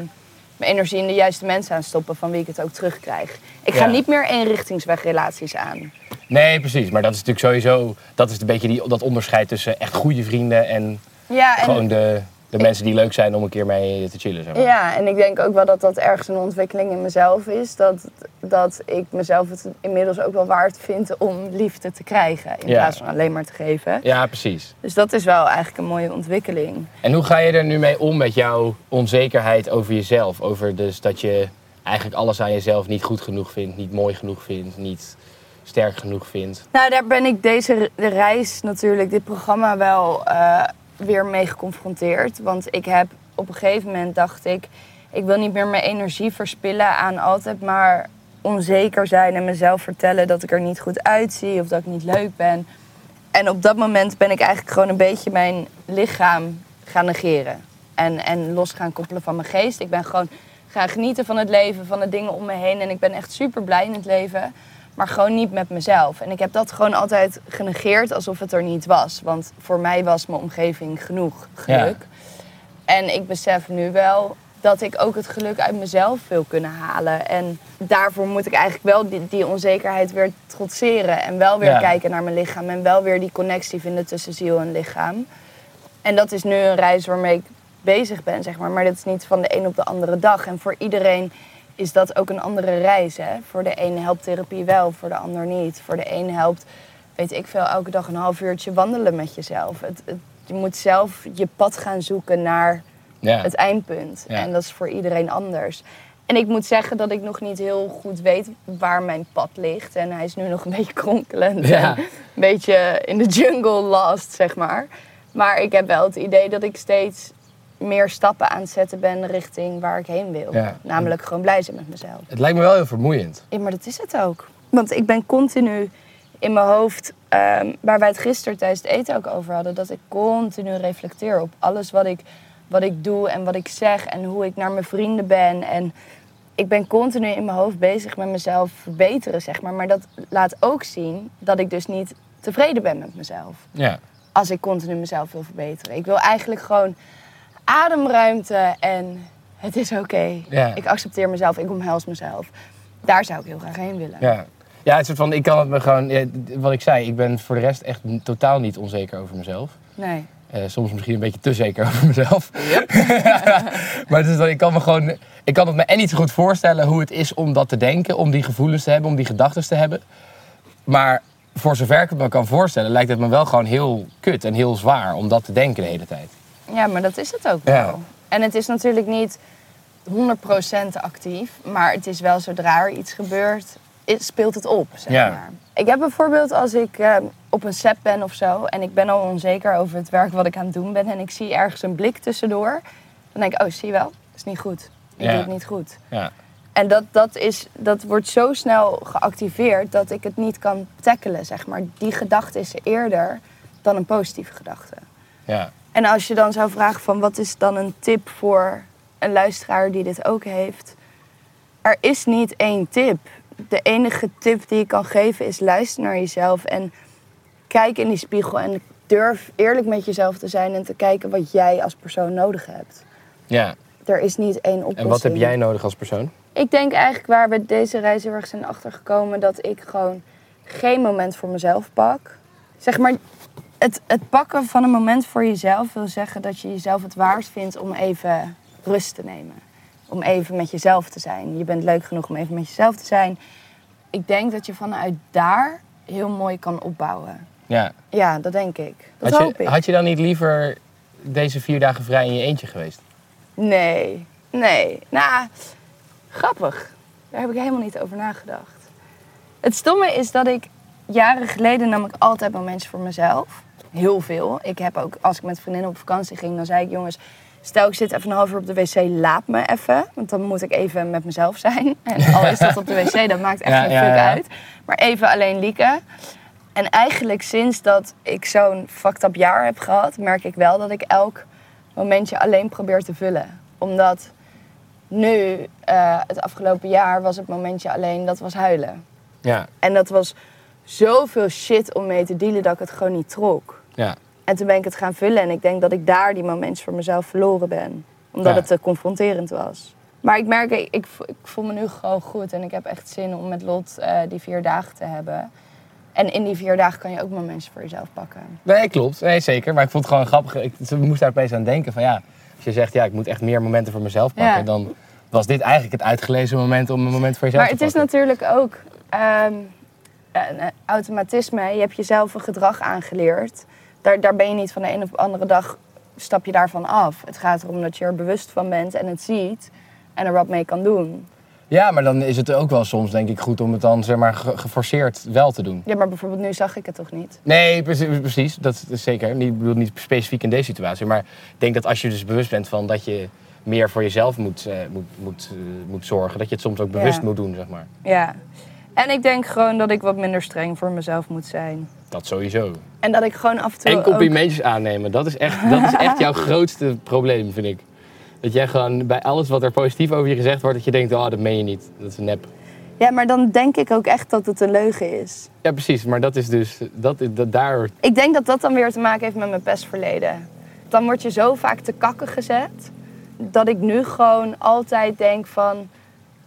mijn energie in de juiste mensen aan stoppen van wie ik het ook terugkrijg. Ik ga Ja. niet meer eenrichtingswegrelaties aan. Nee, precies. Maar dat is natuurlijk sowieso... Dat is een beetje die, dat onderscheid tussen echt goede vrienden... en, Ja, en, gewoon de, de mensen die leuk zijn om een keer mee te chillen. Zeg maar. ja, en ik denk ook wel dat dat ergens een ontwikkeling in mezelf is. Dat, dat ik mezelf het inmiddels ook wel waard vind om liefde te krijgen. In Ja. plaats van alleen maar te geven. Ja, precies. Dus dat is wel eigenlijk een mooie ontwikkeling. En hoe ga je er nu mee om met jouw onzekerheid over jezelf? Over dus dat je eigenlijk alles aan jezelf niet goed genoeg vindt, niet mooi genoeg vindt, niet sterk genoeg vindt. Nou, daar ben ik deze de reis natuurlijk, dit programma wel eh, weer mee geconfronteerd. Want ik heb op een gegeven moment dacht ik, ik wil niet meer mijn energie verspillen aan altijd maar onzeker zijn en mezelf vertellen dat ik er niet goed uitzie of dat ik niet leuk ben. En op dat moment ben ik eigenlijk gewoon een beetje mijn lichaam gaan negeren. En, en los gaan koppelen van mijn geest. Ik ben gewoon gaan genieten van het leven, van de dingen om me heen. En ik ben echt super blij in het leven. Maar gewoon niet met mezelf. En ik heb dat gewoon altijd genegeerd alsof het er niet was. Want voor mij was mijn omgeving genoeg geluk. En ik besef nu wel dat ik ook het geluk uit mezelf wil kunnen halen. En daarvoor moet ik eigenlijk wel die, die onzekerheid weer trotseren. En wel weer Ja. kijken naar mijn lichaam. En wel weer die connectie vinden tussen ziel en lichaam. En dat is nu een reis waarmee ik bezig ben, zeg maar. Maar dat is niet van de een op de andere dag. En voor iedereen is dat ook een andere reis. Hè? Voor de ene helpt therapie wel, voor de ander niet. Voor de ene helpt, weet ik veel, elke dag een half uurtje wandelen met jezelf. Het, het- je moet zelf je pad gaan zoeken naar Ja. het eindpunt. Ja. En dat is voor iedereen anders. En ik moet zeggen dat ik nog niet heel goed weet waar mijn pad ligt. En hij is nu nog een beetje kronkelend. Ja. En een beetje in de jungle lost, zeg maar. Maar ik heb wel het idee dat ik steeds meer stappen aan het zetten ben richting waar ik heen wil. Ja. Namelijk gewoon blij zijn met mezelf. Het lijkt me wel heel vermoeiend. Ja, maar dat is het ook. Want ik ben continu in mijn hoofd, ehm, waar wij het gisteren tijdens het eten ook over hadden, dat ik continu reflecteer op alles wat ik, wat ik doe en wat ik zeg en hoe ik naar mijn vrienden ben. En ik ben continu in mijn hoofd bezig met mezelf verbeteren, zeg maar. Maar dat laat ook zien dat ik dus niet tevreden ben met mezelf. Ja. Als ik continu mezelf wil verbeteren. Ik wil eigenlijk gewoon ademruimte en het is oké. Ja. Ik accepteer mezelf, ik omhels mezelf. Daar zou ik heel graag heen willen. Ja. Ja, het soort van, ik kan het me gewoon, ja, wat ik zei, ik ben voor de rest echt totaal niet onzeker over mezelf. Nee. Eh, soms misschien een beetje te zeker over mezelf. maar het is dat ik kan me gewoon, ik kan het me en niet zo goed voorstellen hoe het is om dat te denken, om die gevoelens te hebben, om die gedachten te hebben. Maar voor zover ik het me kan voorstellen, lijkt het me wel gewoon heel kut en heel zwaar om dat te denken de hele tijd. Ja, maar dat is het ook Ja. wel. En het is natuurlijk niet 100% actief, maar het is wel zodra er iets gebeurt, speelt het op. Zeg Ja. maar. Ik heb bijvoorbeeld als ik eh, op een set ben of zo en ik ben al onzeker over het werk wat ik aan het doen ben en ik zie ergens een blik tussendoor, dan denk ik, oh zie je wel, dat is niet goed. Ik Ja. doe het niet goed. Ja. En dat, dat, is, dat wordt zo snel geactiveerd dat ik het niet kan tackelen, zeg maar. Die gedachte is eerder dan een positieve gedachte. Ja. En als je dan zou vragen van wat is dan een tip voor een luisteraar die dit ook heeft. Er is niet één tip. De enige tip die je kan geven is luister naar jezelf en kijk in die spiegel en durf eerlijk met jezelf te zijn en te kijken wat jij als persoon nodig hebt. ja. Er is niet één oplossing. En wat heb jij nodig als persoon? Ik denk eigenlijk waar we deze reis heel erg zijn achtergekomen dat ik gewoon geen moment voor mezelf pak. Zeg maar, het, het pakken van een moment voor jezelf wil zeggen dat je jezelf het waard vindt om even rust te nemen. Om even met jezelf te zijn. Je bent leuk genoeg om even met jezelf te zijn. Ik denk dat je vanuit daar heel mooi kan opbouwen. Ja. Ja, dat denk ik. Dat Had hoop je, ik. had je dan niet liever deze vier dagen vrij in je eentje geweest? Nee, nee. Nou, grappig. Daar heb ik helemaal niet over nagedacht. Het stomme is dat ik jaren geleden nam ik altijd momentjes voor mezelf. Heel veel. Ik heb ook, als ik met vriendinnen op vakantie ging, dan zei ik, jongens, stel ik zit even een half uur op de wc, laat me even. Want dan moet ik even met mezelf zijn. En al is dat op de wc, dat maakt echt Ja, geen fuck ja. uit. Maar even alleen lieken. En eigenlijk sinds dat ik zo'n fucked up jaar heb gehad, merk ik wel dat ik elk momentje alleen probeer te vullen. Omdat nu, eh, het afgelopen jaar, was het momentje alleen, dat was huilen. Ja. En dat was zoveel shit om mee te dealen dat ik het gewoon niet trok. Ja. En toen ben ik het gaan vullen en ik denk dat ik daar die momentjes voor mezelf verloren ben. Omdat Ja. het te confronterend was. Maar ik merk, ik, ik, vo- ik voel me nu gewoon goed en ik heb echt zin om met Lot eh, die vier dagen te hebben. En in die vier dagen kan je ook momentjes voor jezelf pakken. Nee, klopt. Nee, zeker. Maar ik vond het gewoon grappig. Ik we moesten daar opeens aan denken van ja, als je zegt ja, ik moet echt meer momenten voor mezelf pakken, Ja. dan was dit eigenlijk het uitgelezen moment om een moment voor jezelf Maar het te is pakken. natuurlijk ook ehm, een eh, automatisme. Je hebt jezelf een gedrag aangeleerd. Daar, daar ben je niet van de een op de andere dag stap je daarvan af. Het gaat erom dat je er bewust van bent en het ziet en er wat mee kan doen. Ja, maar dan is het ook wel soms denk ik goed om het dan zeg maar ge- geforceerd wel te doen. Ja, maar bijvoorbeeld nu zag ik het toch niet. Nee, precies. precies dat is zeker. Niet, ik bedoel niet specifiek in deze situatie. Maar ik denk dat als je dus bewust bent van dat je meer voor jezelf moet, eh, moet, moet, eh, moet zorgen, dat je het soms ook bewust Ja. moet doen, zeg maar. Ja. En ik denk gewoon dat ik wat minder streng voor mezelf moet zijn. Dat sowieso. En dat ik gewoon af en toe En ook... complimentjes aannemen, dat is, echt, dat is echt jouw grootste probleem, vind ik. Dat jij gewoon bij alles wat er positief over je gezegd wordt, dat je denkt, oh, dat meen je niet. Dat is nep. Ja, maar dan denk ik ook echt dat het een leugen is. Ja, precies. Maar dat is dus, dat, dat, daar... Ik denk dat dat dan weer te maken heeft met mijn pestverleden. Dan word je zo vaak te kakken gezet, dat ik nu gewoon altijd denk van...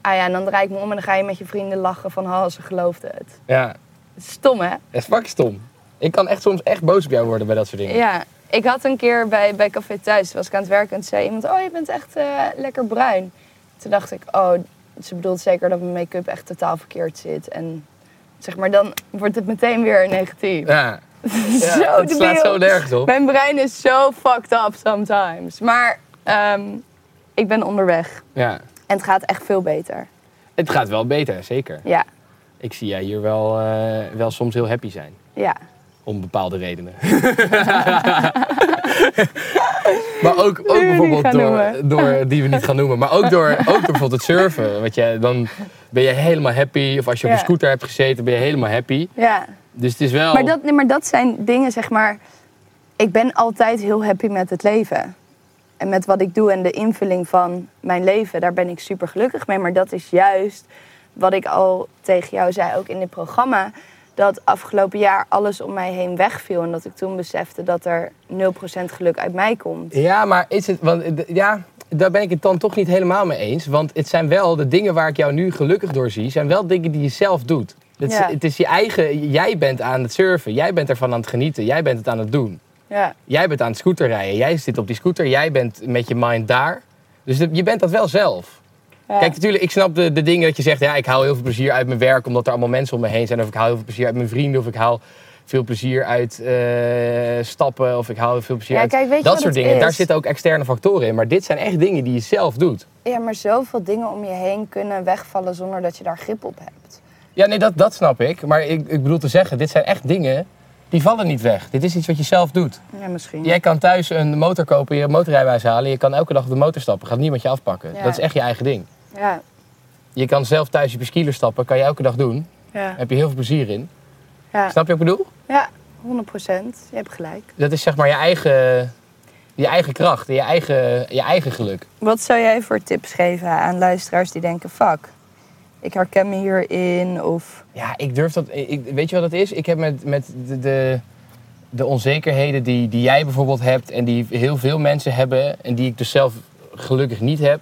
Ah ja, en dan draai ik me om en dan ga je met je vrienden lachen van... Oh, ze geloofde het. Ja, Stom, hè? dat is fucking stom. Ik kan echt soms echt boos op jou worden bij dat soort dingen. Ja. Ik had een keer bij, bij Café Thuis, was ik aan het werken en zei iemand... Oh, je bent echt eh, lekker bruin. Toen dacht ik, oh, Ze bedoelt zeker dat mijn make-up echt totaal verkeerd zit. En zeg maar, dan wordt het meteen weer negatief. Ja. Ja, zo het slaat zo nergens op. Mijn brein is zo fucked up sometimes. Maar ehm, ik ben onderweg. Ja. En het gaat echt veel beter. Het gaat wel beter, zeker. Ja, Ik zie jij hier wel, eh, wel soms heel happy zijn. ja. Om bepaalde redenen. maar ook, ook bijvoorbeeld door, door, die we niet gaan noemen. Maar ook door, ook door bijvoorbeeld het surfen. Want je, dan ben je helemaal happy. Of als je op Ja. een scooter hebt gezeten, ben je helemaal happy. ja. Dus het is wel... Maar, dat, nee, maar dat zijn dingen, zeg maar. Ik ben altijd heel happy met het leven. En met wat ik doe en de invulling van mijn leven. Daar ben ik super gelukkig mee. Maar dat is juist wat ik al tegen jou zei, ook in dit programma. Dat afgelopen jaar alles om mij heen wegviel. En dat ik toen besefte dat er 0% geluk uit mij komt. Ja, maar is het... Want, ja, daar ben ik het dan toch niet helemaal mee eens. Want het zijn wel de dingen waar ik jou nu gelukkig door zie... zijn wel dingen die je zelf doet. Het is, Ja. het is je eigen... Jij bent aan het surfen. Jij bent ervan aan het genieten. Jij bent het aan het doen. Ja, Jij bent aan het scooter rijden. Jij zit op die scooter. Jij bent met je mind daar. Dus je bent dat wel zelf. ja. Kijk, natuurlijk, ik snap de, de dingen dat je zegt... Ja, ik haal heel veel plezier uit mijn werk... omdat er allemaal mensen om me heen zijn. Of ik haal heel veel plezier uit mijn vrienden. Of ik haal veel plezier uit eh, stappen. Of ik haal veel plezier Ja, uit... kijk, weet je dat soort dingen. Daar zitten ook externe factoren in. Maar dit zijn echt dingen die je zelf doet. ja, maar zoveel dingen om je heen kunnen wegvallen zonder dat je daar grip op hebt. Ja, nee, dat, dat snap ik. Maar ik, ik bedoel te zeggen, dit zijn echt dingen... die vallen niet weg. Dit is iets wat je zelf doet. Ja, misschien. Jij kan thuis een motor kopen, je motorrijbewijs halen. Je kan elke dag op de motor stappen. Gaat niemand je afpakken. Ja. Dat is echt je eigen ding. Ja, Je kan zelf thuis je skieler stappen. Kan je elke dag doen. ja, Daar heb je heel veel plezier in. ja. Snap je wat ik bedoel? Ja, 100 procent. Je hebt gelijk. Dat is zeg maar je eigen, je eigen kracht. Je eigen, je eigen geluk. Wat zou jij voor tips geven aan luisteraars die denken: fuck, ik herken me hierin? Of Ja, ik durf dat... Ik, weet je wat het is? Ik heb met, met de, de, de onzekerheden die, die jij bijvoorbeeld hebt... en die heel veel mensen hebben... en die ik dus zelf gelukkig niet heb...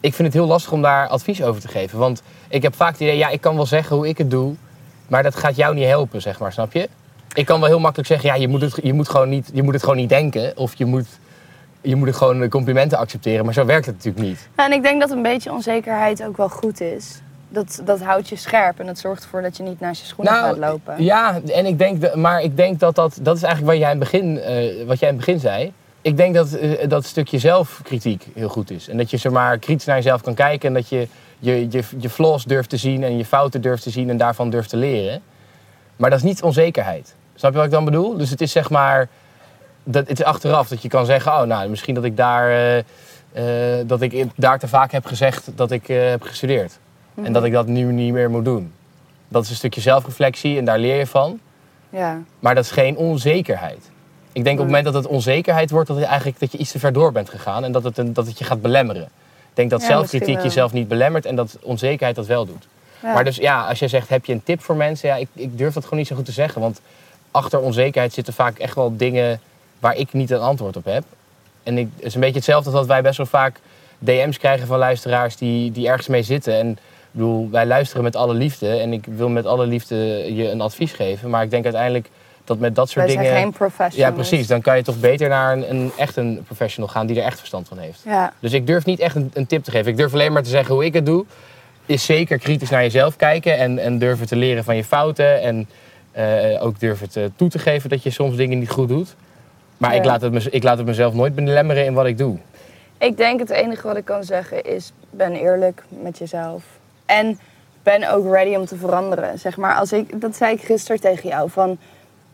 ik vind het heel lastig om daar advies over te geven. Want ik heb vaak het idee, ja, ik kan wel zeggen hoe ik het doe... maar dat gaat jou niet helpen, zeg maar, snap je? Ik kan wel heel makkelijk zeggen, ja, je moet het, je moet gewoon, niet, je moet het gewoon niet denken... of je moet, je moet het gewoon complimenten accepteren... maar zo werkt het natuurlijk niet. Nou, en ik denk dat een beetje onzekerheid ook wel goed is. Dat, dat houdt je scherp en dat zorgt ervoor dat je niet naast je schoenen gaat lopen. Nou, Ja, en ik denk, de- maar ik denk dat dat, dat is eigenlijk wat jij in het begin, eh, wat jij in het begin zei. Ik denk dat eh, dat stukje zelfkritiek heel goed is. En dat je zomaar kritisch naar jezelf kan kijken en dat je je, je je flaws durft te zien en je fouten durft te zien en daarvan durft te leren. Maar dat is niet onzekerheid. Snap je wat ik dan bedoel? Dus het is zeg maar, dat, het is achteraf dat je kan zeggen, oh nou, misschien dat ik daar, eh, dat ik daar te vaak heb gezegd dat ik heb gestudeerd. En dat ik dat nu niet meer moet doen. Dat is een stukje zelfreflectie en daar leer je van. Ja. Maar dat is geen onzekerheid. Ik denk op het moment dat het onzekerheid wordt, dat, het eigenlijk, dat je iets te ver door bent gegaan en dat het, een, dat het je gaat belemmeren. Ik denk dat Ja, zelfkritiek jezelf niet belemmert en dat onzekerheid dat wel doet. Ja. Maar dus ja, als je zegt, heb je een tip voor mensen? Ja, ik, ik durf dat gewoon niet zo goed te zeggen. Want achter onzekerheid zitten vaak echt wel dingen waar ik niet een antwoord op heb. En ik, het is een beetje hetzelfde als dat wij best wel vaak DM's krijgen van luisteraars die, die ergens mee zitten. En ik bedoel, wij luisteren met alle liefde en ik wil met alle liefde je een advies geven. Maar ik denk uiteindelijk dat met dat soort Wij dingen... zijn geen professionals. Ja, precies. Dan kan je toch beter naar een, een, echt een professional gaan die er echt verstand van heeft. Ja. Dus ik durf niet echt een, een tip te geven. Ik durf alleen maar te zeggen hoe ik het doe. Is zeker kritisch naar jezelf kijken en, en durven te leren van je fouten. En eh, ook durven te, toe te geven dat je soms dingen niet goed doet. Maar Ja. ik, laat het me, ik laat het mezelf nooit belemmeren in wat ik doe. Ik denk het enige wat ik kan zeggen is: ben eerlijk met jezelf. En ben ook ready om te veranderen. Zeg maar, als ik, dat zei ik gisteren tegen jou. Van,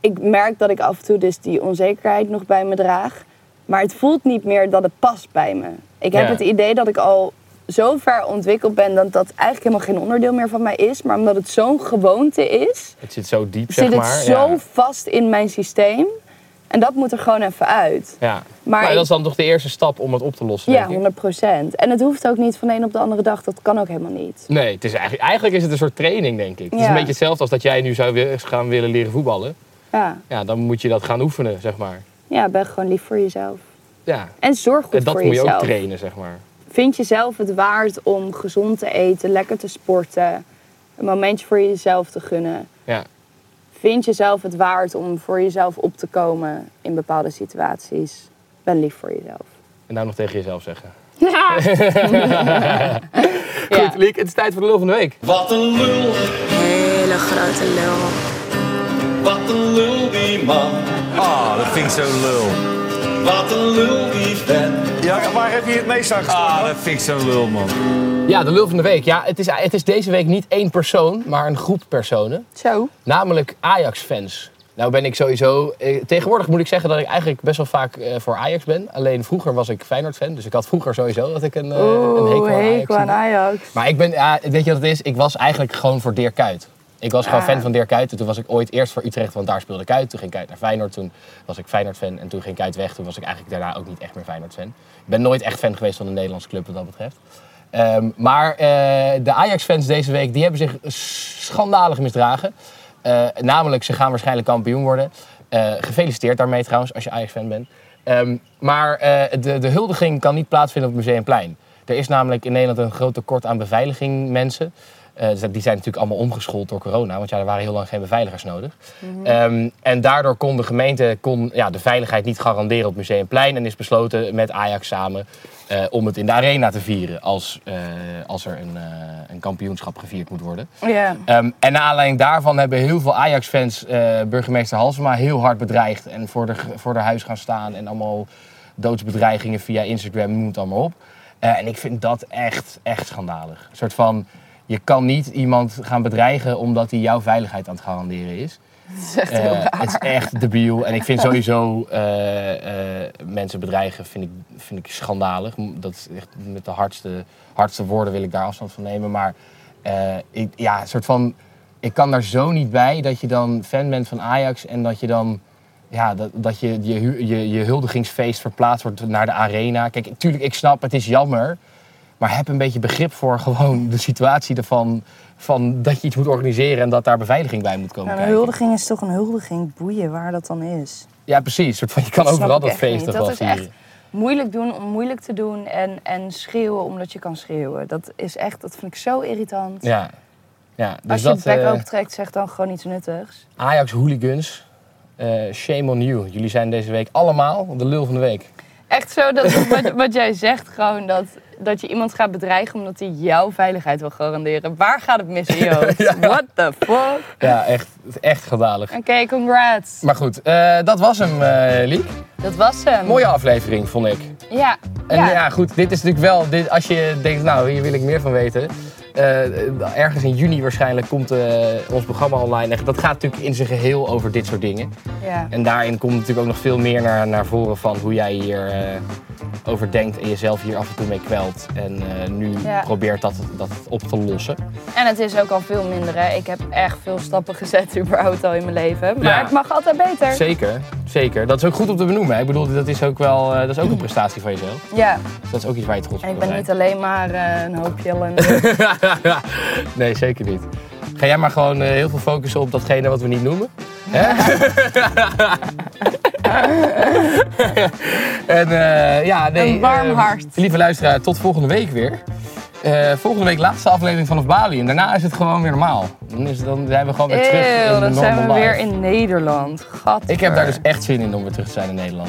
ik merk dat ik af en toe dus die onzekerheid nog bij me draag. Maar het voelt niet meer dat het past bij me. Ik heb Ja. het idee dat ik al zo ver ontwikkeld ben dat dat eigenlijk helemaal geen onderdeel meer van mij is. Maar omdat het zo'n gewoonte is, Het zit zo diep, zeg zit het maar. zo ja. vast in mijn systeem. En dat moet er gewoon even uit. Ja. Maar dat is dan toch de eerste stap om het op te lossen, Ja, denk ik? 100 procent. En het hoeft ook niet van de een op de andere dag. Dat kan ook helemaal niet. Nee, het is eigenlijk, eigenlijk is het een soort training, denk ik. Het is een beetje hetzelfde als dat jij nu zou gaan willen leren voetballen. Ja, Ja, dan moet je dat gaan oefenen, zeg maar. ja ben gewoon lief voor jezelf. Ja, En zorg goed en dat voor moet je jezelf. ook trainen, zeg maar. Vind jezelf het waard om gezond te eten, lekker te sporten, een momentje voor jezelf te gunnen. Ja. Vind jezelf het waard om voor jezelf op te komen in bepaalde situaties. Ben lief voor jezelf. En nou nog tegen jezelf zeggen. Goed, Liek, het is tijd voor de lul van de week. Wat een lul, Hele grote lul. wat een lul die man. Ah, dat vind ik zo lul. Wat een lul die vent. Ja, waar heb je het meest aan gestaan? Ah, dat vind ik zo lul, man. Ja, de lul van de week. Ja, het is, het is deze week niet één persoon, maar een groep personen. Zo. Namelijk Ajax-fans. Nou ben ik sowieso... eh, tegenwoordig moet ik zeggen dat ik eigenlijk best wel vaak eh, voor Ajax ben. Alleen vroeger was ik Feyenoord-fan. Dus ik had vroeger sowieso dat ik een, eh, een hekel aan Ajax hekel aan had. Ajax. Maar ik ben... Ja, weet je wat het is? Ik was eigenlijk gewoon voor Dirk Kuyt. Ik was gewoon Ah. fan van Dirk Kuyt. En toen was ik ooit eerst voor Utrecht, want daar speelde Kuyt. Toen ging Kuyt naar Feyenoord. Toen was ik Feyenoord-fan. En toen ging Kuyt weg. Toen was ik eigenlijk daarna ook niet echt meer Feyenoord-fan. Ik ben nooit echt fan geweest van een Nederlandse club wat dat betreft. Ehm, maar eh, de Ajax-fans deze week, die hebben zich schandalig misdragen. Eh, namelijk, ze gaan waarschijnlijk kampioen worden. Eh, gefeliciteerd daarmee trouwens, als je Ajax-fan bent. Ehm, maar de, de huldiging kan niet plaatsvinden op het Museumplein. Er is namelijk in Nederland een groot tekort aan beveiliging mensen. Eh, dus die zijn natuurlijk allemaal omgeschoold door corona, want ja, er waren heel lang geen beveiligers nodig. Ehm, en daardoor kon de gemeente kon, ja, de veiligheid niet garanderen op Museumplein en is besloten met Ajax samen eh, om het in de arena te vieren als, eh, als er een, een kampioenschap gevierd moet worden. Ja. Ehm, en naar aanleiding daarvan hebben heel veel Ajax-fans burgemeester Halsema heel hard bedreigd. En voor de, voor de huis gaan staan en allemaal doodsbedreigingen via Instagram, noem het allemaal op. En ik vind dat echt, echt schandalig. Een soort van, je kan niet iemand gaan bedreigen omdat hij jouw veiligheid aan het garanderen is. Dat is echt heel Eh, raar. het is echt debiel. En ik vind sowieso eh, eh, mensen bedreigen vind ik, vind ik schandalig. Dat is echt met de hardste, hardste woorden wil ik daar afstand van nemen. Maar ik, ja, soort van, ik kan daar zo niet bij dat je dan fan bent van Ajax en dat je dan ja, dat, dat je, je, je, je huldigingsfeest verplaatst wordt naar de arena. Kijk, natuurlijk, ik snap, het is jammer. Maar heb een beetje begrip voor gewoon de situatie ervan. Van dat je iets moet organiseren en dat daar beveiliging bij moet komen Nou, een kijken. huldiging is toch een huldiging, boeien waar dat dan is. Ja, precies. Soort van, je kan Dat overal dat feest Dat wel is echt vieren. moeilijk doen om moeilijk te doen en, en schreeuwen omdat je kan schreeuwen. Dat is echt, dat vind ik zo irritant. Ja. ja, dus Als je dat het bek eh, opentrekt, zeg dan gewoon iets nuttigs. Ajax hooligans. eh, shame on you. Jullie zijn deze week allemaal de lul van de week. Echt zo, dat, wat, wat jij zegt, gewoon dat, dat je iemand gaat bedreigen omdat hij jouw veiligheid wil garanderen. Waar gaat het mis in je hoofd? What the fuck? Ja, echt, echt geweldig. Oké, congrats. Maar goed, eh, dat was hem, eh Liek. Dat was hem. Mooie aflevering, vond ik. Ja. En ja. ja. goed, dit is natuurlijk wel, dit, als je denkt, nou, hier wil ik meer van weten. Eh, ergens in juni waarschijnlijk komt eh, ons programma online. En dat gaat natuurlijk in zijn geheel over dit soort dingen. ja. En daarin komt natuurlijk ook nog veel meer naar, naar voren van hoe jij hier eh, over denkt en jezelf hier af en toe mee kwelt. En nu Ja. probeert dat, dat op te lossen. En het is ook al veel minder. Hè. Ik heb echt veel stappen gezet überhaupt al in mijn leven. Maar Ja. het mag altijd beter. Zeker, zeker. Dat is ook goed om te benoemen. Ik bedoel, dat is ook wel eh, dat is ook een prestatie van jezelf. Ja. Dus dat is ook iets waar je trots En op ik kan ben niet alleen maar eh, een hoopje ellende. nee, zeker niet. Ga jij maar gewoon eh, heel veel focussen op datgene wat we niet noemen. Hè? en ja, nee. Een warm eh, hart. Lieve luisteraar, tot volgende week weer. Eh, volgende week laatste aflevering vanaf Bali. En daarna is het gewoon weer normaal. Dan, is, dan zijn we gewoon weer terug in Eeuw, dan zijn we weer in Nederland. Gadver. Ik heb daar dus echt zin in om weer terug te zijn in Nederland.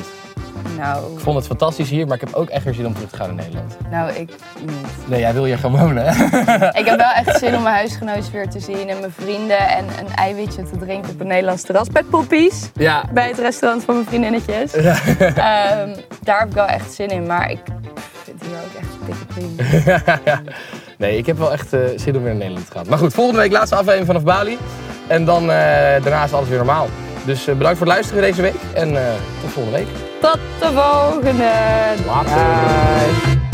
Nou, Ik vond het fantastisch hier, maar ik heb ook echt weer zin om terug te gaan in Nederland. nou, ik niet. Nee, jij wil hier gewoon wonen, hè? Ik heb wel echt zin om mijn huisgenootjes weer te zien en mijn vrienden en een eiwitje te drinken op een Nederlands terras bij Poepies. Ja, Bij het restaurant van mijn vriendinnetjes. Ehm, daar heb ik wel echt zin in, maar ik vind hier ook echt Nee, ik heb wel echt eh, zin om weer naar Nederland te gaan. Maar goed, volgende week laatste aflevering vanaf Bali. En dan eh, daarna is alles weer normaal. Dus eh, bedankt voor het luisteren deze week. En tot volgende week. Tot de volgende. Later.